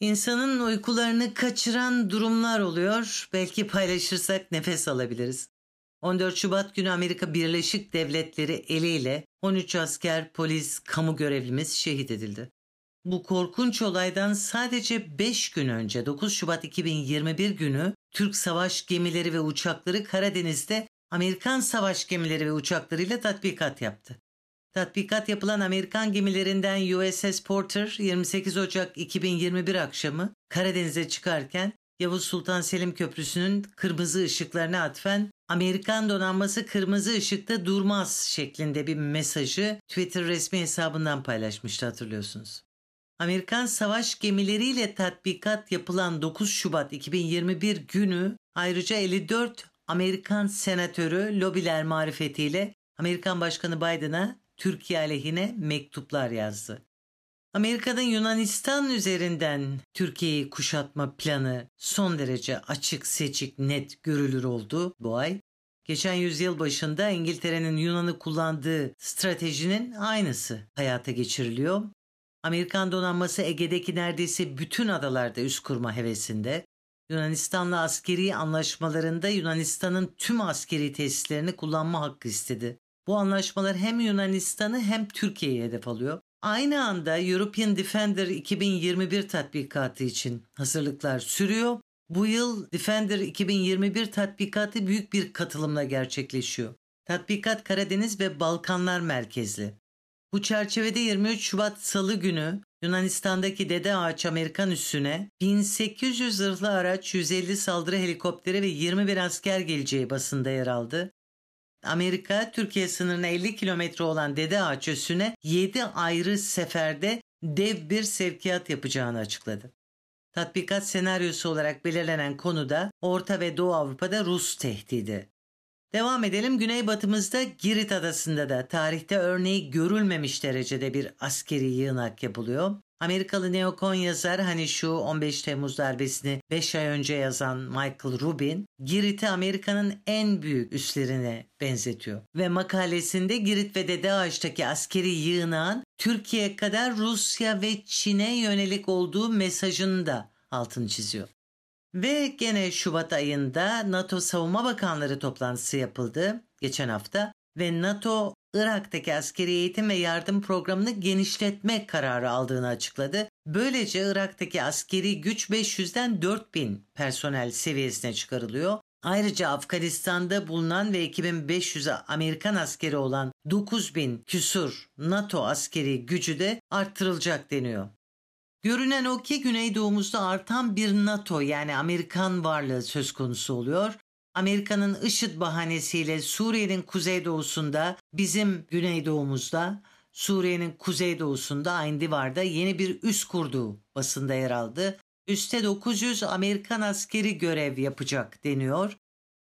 İnsanın uykularını kaçıran durumlar oluyor. Belki paylaşırsak nefes alabiliriz. 14 Şubat günü Amerika Birleşik Devletleri eliyle 13 asker, polis, kamu görevlimiz şehit edildi. Bu korkunç olaydan sadece 5 gün önce 9 Şubat 2021 günü Türk savaş gemileri ve uçakları Karadeniz'de Amerikan savaş gemileri ve uçaklarıyla tatbikat yaptı. Tatbikat yapılan Amerikan gemilerinden USS Porter 28 Ocak 2021 akşamı Karadeniz'e çıkarken Yavuz Sultan Selim Köprüsü'nün kırmızı ışıklarına atfen Amerikan donanması kırmızı ışıkta durmaz şeklinde bir mesajı Twitter resmi hesabından paylaşmıştı hatırlıyorsunuz. Amerikan savaş gemileriyle tatbikat yapılan 9 Şubat 2021 günü ayrıca 54 Amerikan senatörü lobiler marifetiyle Amerikan Başkanı Biden'a Türkiye aleyhine mektuplar yazdı. Amerika'nın Yunanistan üzerinden Türkiye'yi kuşatma planı son derece açık, seçik, net görülür oldu bu ay. Geçen yüzyıl başında İngiltere'nin Yunan'ı kullandığı stratejinin aynısı hayata geçiriliyor. Amerikan donanması Ege'deki neredeyse bütün adalarda üst kurma hevesinde. Yunanistan'la askeri anlaşmalarında Yunanistan'ın tüm askeri tesislerini kullanma hakkı istedi. Bu anlaşmalar hem Yunanistan'ı hem Türkiye'yi hedef alıyor. Aynı anda European Defender 2021 tatbikatı için hazırlıklar sürüyor. Bu yıl Defender 2021 tatbikatı büyük bir katılımla gerçekleşiyor. Tatbikat Karadeniz ve Balkanlar merkezli. Bu çerçevede 23 Şubat Salı günü Yunanistan'daki Dede Ağaç Amerikan üssüne 1800 zırhlı araç, 150 saldırı helikopteri ve 21 asker geleceği basında yer aldı. Amerika Türkiye sınırına 50 kilometre olan Dede Ağaç üssüne 7 ayrı seferde dev bir sevkiyat yapacağını açıkladı. Tatbikat senaryosu olarak belirlenen konuda Orta ve Doğu Avrupa'da Rus tehdidi. Devam edelim. Güneybatımızda Girit Adası'nda da tarihte örneği görülmemiş derecede bir askeri yığınak yapılıyor. Amerikalı neokon yazar hani şu 15 Temmuz darbesini 5 ay önce yazan Michael Rubin, Girit'i Amerika'nın en büyük üslerine benzetiyor. Ve makalesinde Girit ve Dede Ağaç'taki askeri yığınağın Türkiye kadar Rusya ve Çin'e yönelik olduğu mesajını da altını çiziyor. Ve gene Şubat ayında NATO Savunma Bakanları toplantısı yapıldı geçen hafta ve NATO Irak'taki askeri eğitim ve yardım programını genişletme kararı aldığını açıkladı. Böylece Irak'taki askeri güç 500'den 4000 personel seviyesine çıkarılıyor. Ayrıca Afganistan'da bulunan ve 2500 Amerikan askeri olan 9000 küsur NATO askeri gücü de arttırılacak deniyor. Görünen o ki Güneydoğumuzda artan bir NATO yani Amerikan varlığı söz konusu oluyor. Amerika'nın IŞİD bahanesiyle Suriye'nin kuzeydoğusunda, bizim güneydoğumuzda, Suriye'nin kuzeydoğusunda Ayn Divar'da yeni bir üs kurduğu basında yer aldı. Üste 900 Amerikan askeri görev yapacak deniyor.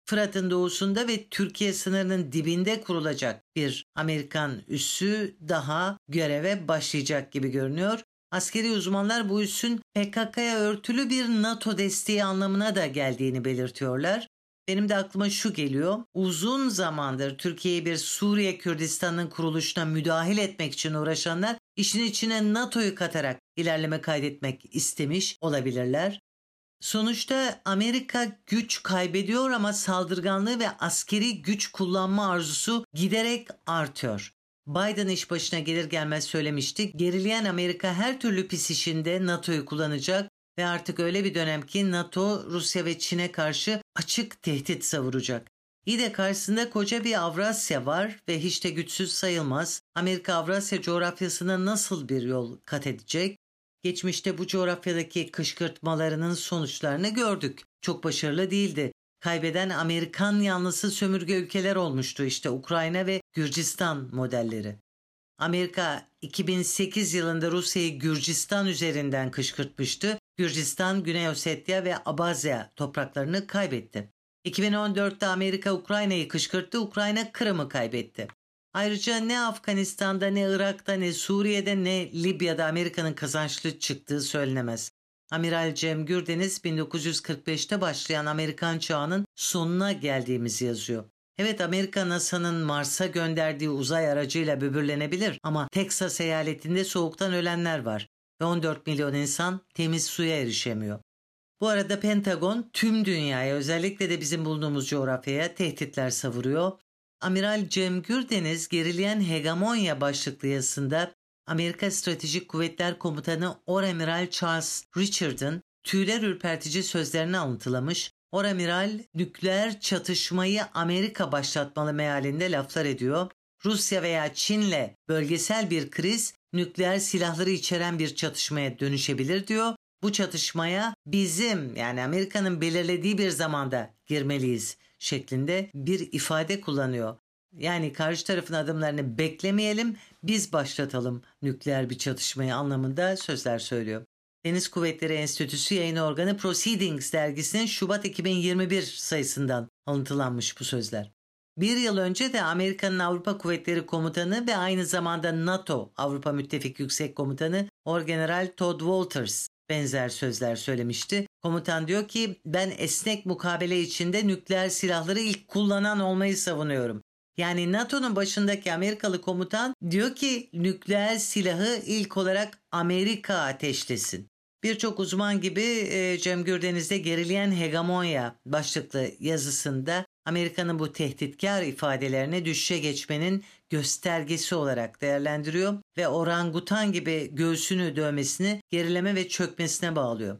Fırat'ın doğusunda ve Türkiye sınırının dibinde kurulacak bir Amerikan üssü daha göreve başlayacak gibi görünüyor. Askeri uzmanlar bu üssün PKK'ya örtülü bir NATO desteği anlamına da geldiğini belirtiyorlar. Benim de aklıma şu geliyor. Uzun zamandır Türkiye'yi bir Suriye Kürdistan'ın kuruluşuna müdahil etmek için uğraşanlar işin içine NATO'yu katarak ilerleme kaydetmek istemiş olabilirler. Sonuçta Amerika güç kaybediyor ama saldırganlığı ve askeri güç kullanma arzusu giderek artıyor. Biden iş başına gelir gelmez söylemişti. Gerileyen Amerika her türlü pis işinde NATO'yu kullanacak ve artık öyle bir dönem ki NATO Rusya ve Çin'e karşı açık tehdit savuracak. İyi de karşısında koca bir Avrasya var ve hiç de güçsüz sayılmaz. Amerika Avrasya coğrafyasına nasıl bir yol kat edecek? Geçmişte bu coğrafyadaki kışkırtmalarının sonuçlarını gördük. Çok başarılı değildi. Kaybeden Amerikan yanlısı sömürge ülkeler olmuştu işte Ukrayna ve Gürcistan modelleri. Amerika 2008 yılında Rusya'yı Gürcistan üzerinden kışkırtmıştı. Gürcistan, Güney Ossetya ve Abazya topraklarını kaybetti. 2014'te Amerika Ukrayna'yı kışkırttı, Ukrayna Kırım'ı kaybetti. Ayrıca ne Afganistan'da ne Irak'ta ne Suriye'de ne Libya'da Amerika'nın kazançlı çıktığı söylenemez. Amiral Cem Gürdeniz 1945'te başlayan Amerikan çağının sonuna geldiğimizi yazıyor. Evet Amerika NASA'nın Mars'a gönderdiği uzay aracıyla böbürlenebilir ama Texas eyaletinde soğuktan ölenler var. ve 14 milyon insan temiz suya erişemiyor. Bu arada Pentagon tüm dünyaya özellikle de bizim bulunduğumuz coğrafyaya tehditler savuruyor. Amiral Cem Gürdeniz gerileyen hegemonya başlıklı yazısında Amerika Stratejik Kuvvetler Komutanı Oramiral Charles Richard'ın tüyler ürpertici sözlerini alıntılamış, Oramiral nükleer çatışmayı Amerika başlatmalı mealinde laflar ediyor. Rusya veya Çin'le bölgesel bir kriz nükleer silahları içeren bir çatışmaya dönüşebilir diyor. Bu çatışmaya bizim yani Amerika'nın belirlediği bir zamanda girmeliyiz şeklinde bir ifade kullanıyor. Yani karşı tarafın adımlarını beklemeyelim, biz başlatalım nükleer bir çatışmayı anlamında sözler söylüyor. Deniz Kuvvetleri Enstitüsü yayın organı Proceedings dergisinin Şubat 2021 sayısından alıntılanmış bu sözler. Bir yıl önce de Amerika'nın Avrupa Kuvvetleri Komutanı ve aynı zamanda NATO Avrupa Müttefik Yüksek Komutanı Orgeneral Todd Walters benzer sözler söylemişti. Komutan diyor ki ben esnek mukabele içinde nükleer silahları ilk kullanan olmayı savunuyorum. Yani NATO'nun başındaki Amerikalı komutan diyor ki nükleer silahı ilk olarak Amerika ateşlesin. Birçok uzman gibi e, Cem Gürdeniz'de gerileyen hegemonya başlıklı yazısında Amerika'nın bu tehditkar ifadelerini düşüşe geçmenin göstergesi olarak değerlendiriyor ve orangutan gibi göğsünü dövmesini gerileme ve çökmesine bağlıyor.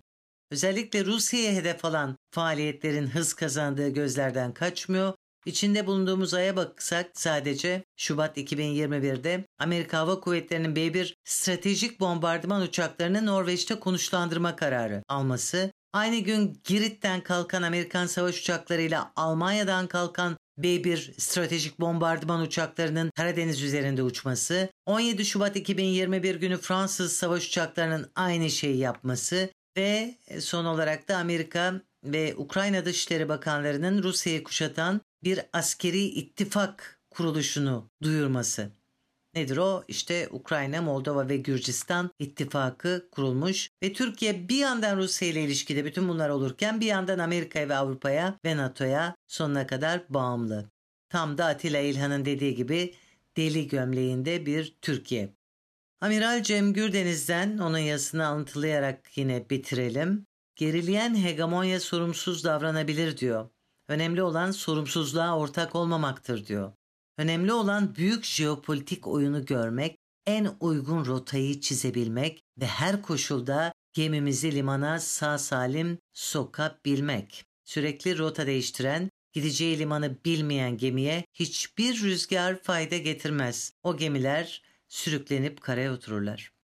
Özellikle Rusya'ya hedef alan faaliyetlerin hız kazandığı gözlerden kaçmıyor İçinde bulunduğumuz aya baksak sadece Şubat 2021'de Amerika Hava Kuvvetleri'nin B-1 stratejik bombardıman uçaklarını Norveç'te konuşlandırma kararı alması, aynı gün Girit'ten kalkan Amerikan savaş uçaklarıyla Almanya'dan kalkan B-1 stratejik bombardıman uçaklarının Karadeniz üzerinde uçması, 17 Şubat 2021 günü Fransız savaş uçaklarının aynı şeyi yapması ve son olarak da Amerika ve Ukrayna Dışişleri Bakanlarının Rusya'yı kuşatan bir askeri ittifak kuruluşunu duyurması. Nedir o? İşte Ukrayna, Moldova ve Gürcistan ittifakı kurulmuş ve Türkiye bir yandan Rusya ile ilişkide bütün bunlar olurken bir yandan Amerika'ya ve Avrupa'ya ve NATO'ya sonuna kadar bağımlı. Tam da Atilla İlhan'ın dediği gibi deli gömleğinde bir Türkiye. Amiral Cem Gürdeniz'den onun yazısını alıntılayarak yine bitirelim. Gerileyen hegemonya sorumsuz davranabilir diyor. Önemli olan sorumsuzluğa ortak olmamaktır diyor. Önemli olan büyük jeopolitik oyunu görmek, en uygun rotayı çizebilmek ve her koşulda gemimizi limana sağ salim sokabilmek. Sürekli rota değiştiren, gideceği limanı bilmeyen gemiye hiçbir rüzgar fayda getirmez. O gemiler sürüklenip karaya otururlar.